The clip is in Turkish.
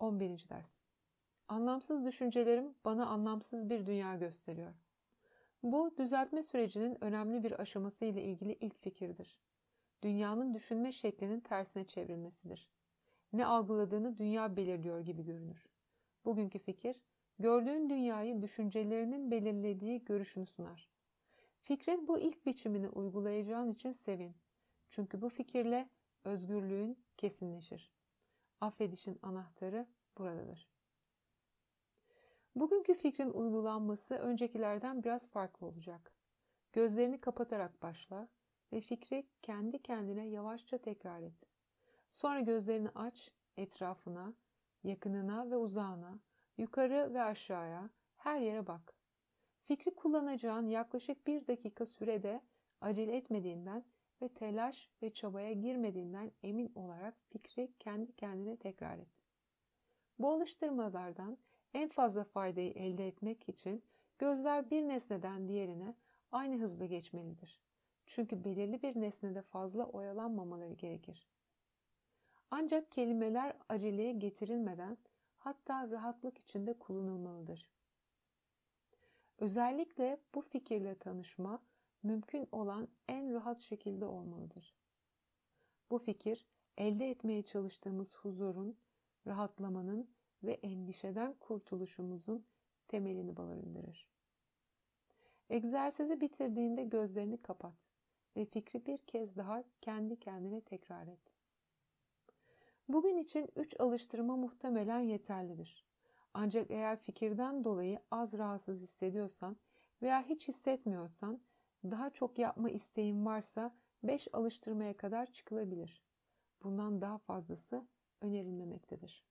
11. ders. Anlamsız düşüncelerim bana anlamsız bir dünya gösteriyor. Bu düzeltme sürecinin önemli bir aşaması ile ilgili ilk fikirdir. Dünyanın düşünme şeklinin tersine çevrilmesidir. Ne algıladığını dünya belirliyor gibi görünür. Bugünkü fikir, gördüğün dünyayı düşüncelerinin belirlediği görüşünü sunar. Fikrin bu ilk biçimini uygulayacağın için sevin. Çünkü bu fikirle özgürlüğün kesinleşir. Affedişin anahtarı buradadır. Bugünkü fikrin uygulanması öncekilerden biraz farklı olacak. Gözlerini kapatarak başla ve fikri kendi kendine yavaşça tekrar et. Sonra gözlerini aç, etrafına, yakınına ve uzağına, yukarı ve aşağıya, her yere bak. Fikri kullanacağın yaklaşık bir dakika sürede acele etmediğinden ve telaş ve çabaya girmediğinden emin olarak fikri kendi kendine tekrar et. Bu alıştırmalardan en fazla faydayı elde etmek için gözler bir nesneden diğerine aynı hızla geçmelidir. Çünkü belirli bir nesnede fazla oyalanmamaları gerekir. Ancak kelimeler aceleye getirilmeden hatta rahatlık içinde kullanılmalıdır. Özellikle bu fikirle tanışma mümkün olan en rahat şekilde olmalıdır. Bu fikir elde etmeye çalıştığımız huzurun, rahatlamanın ve endişeden kurtuluşumuzun temelini barındırır. Egzersizi bitirdiğinde gözlerini kapat ve fikri bir kez daha kendi kendine tekrar et. Bugün için üç alıştırma muhtemelen yeterlidir. Ancak eğer fikirden dolayı az rahatsız hissediyorsan veya hiç hissetmiyorsan, daha çok yapma isteğin varsa 5 alıştırmaya kadar çıkılabilir. Bundan daha fazlası önerilmemektedir.